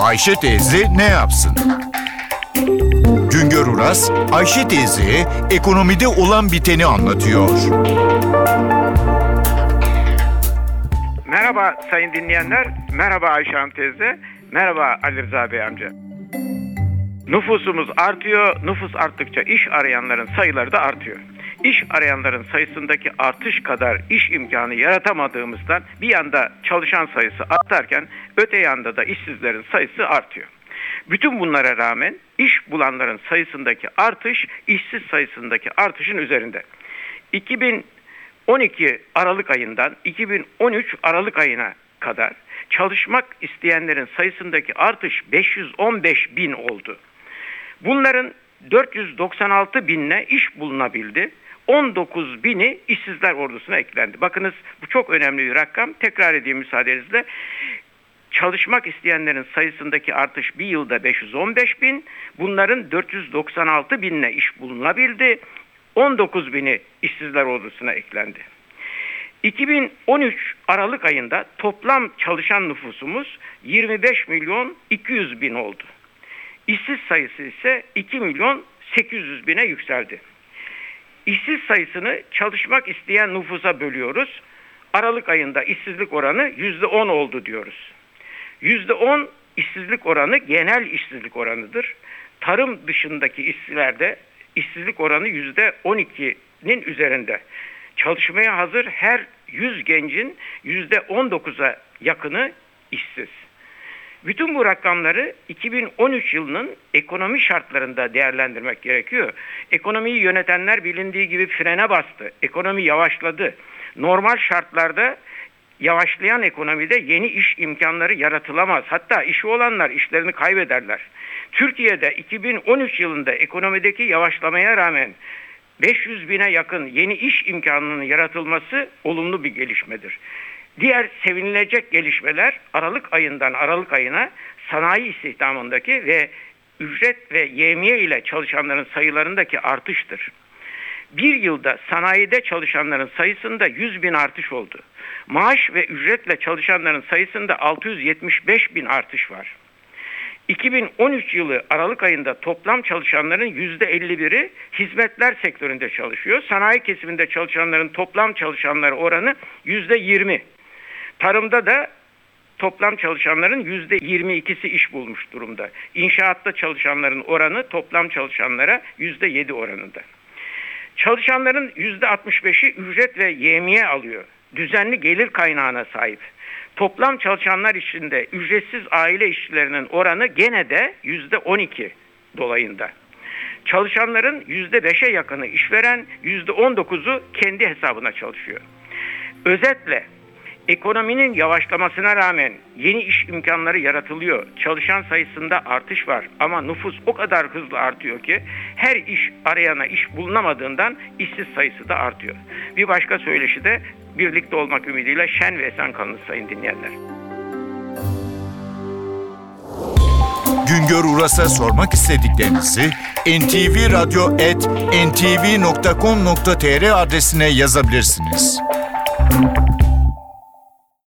Ayşe teyze ne yapsın? Güngör Uras, Ayşe teyzeye ekonomide olan biteni anlatıyor. Merhaba sayın dinleyenler, merhaba Ayşe Hanım teyze, merhaba Ali Rıza Bey amca. Nüfusumuz artıyor, nüfus arttıkça iş arayanların sayıları da artıyor. İş arayanların sayısındaki artış kadar iş imkanı yaratamadığımızdan bir yanda çalışan sayısı artarken öte yanda da işsizlerin sayısı artıyor. Bütün bunlara rağmen iş bulanların sayısındaki artış işsiz sayısındaki artışın üzerinde. 2012 Aralık ayından 2013 Aralık ayına kadar çalışmak isteyenlerin sayısındaki artış 515 bin oldu. Bunların 496 binle iş bulunabildi. 19 bini işsizler ordusuna eklendi. Bakınız bu çok önemli bir rakam. Tekrar edeyim müsaadenizle. Çalışmak isteyenlerin sayısındaki artış bir yılda 515 bin. Bunların 496 binle iş bulunabildi. 19 bini işsizler ordusuna eklendi. 2013 Aralık ayında toplam çalışan nüfusumuz 25 milyon 200 bin oldu. İşsiz sayısı ise 2 milyon 800 bine yükseldi. İşsiz sayısını çalışmak isteyen nüfusa bölüyoruz. Aralık ayında işsizlik oranı %10 oldu diyoruz. %10 işsizlik oranı genel işsizlik oranıdır. Tarım dışındaki işçilerde işsizlik oranı %12'nin üzerinde. Çalışmaya hazır her 100 gencin %19'a yakını işsiz. Bütün bu rakamları 2013 yılının ekonomi şartlarında değerlendirmek gerekiyor. Ekonomiyi yönetenler bilindiği gibi frene bastı. Ekonomi yavaşladı. Normal şartlarda yavaşlayan ekonomide yeni iş imkanları yaratılamaz. Hatta işi olanlar işlerini kaybederler. Türkiye'de 2013 yılında ekonomideki yavaşlamaya rağmen 500 bine yakın yeni iş imkanının yaratılması olumlu bir gelişmedir. Diğer sevinilecek gelişmeler Aralık ayından Aralık ayına sanayi istihdamındaki ve ücret ve yemiye ile çalışanların sayılarındaki artıştır. Bir yılda sanayide çalışanların sayısında 100 bin artış oldu. Maaş ve ücretle çalışanların sayısında 675 bin artış var. 2013 yılı Aralık ayında toplam çalışanların %51'i hizmetler sektöründe çalışıyor. Sanayi kesiminde çalışanların toplam çalışanları oranı %20. Tarımda da toplam çalışanların %22'si iş bulmuş durumda. İnşaatta çalışanların oranı toplam çalışanlara %7 oranında. Çalışanların %65'i ücret ve yemiye alıyor. Düzenli gelir kaynağına sahip. Toplam çalışanlar içinde ücretsiz aile işçilerinin oranı gene de %12 dolayında. Çalışanların %5'e yakını işveren, %19'u kendi hesabına çalışıyor. Özetle ekonominin yavaşlamasına rağmen yeni iş imkanları yaratılıyor. Çalışan sayısında artış var ama nüfus o kadar hızlı artıyor ki her iş arayana iş bulunamadığından işsiz sayısı da artıyor. Bir başka söyleşi de birlikte olmak ümidiyle şen ve esen kalınız sayın dinleyenler. Güngör Uras'a sormak istediklerinizi ntvradio.com.tr adresine yazabilirsiniz.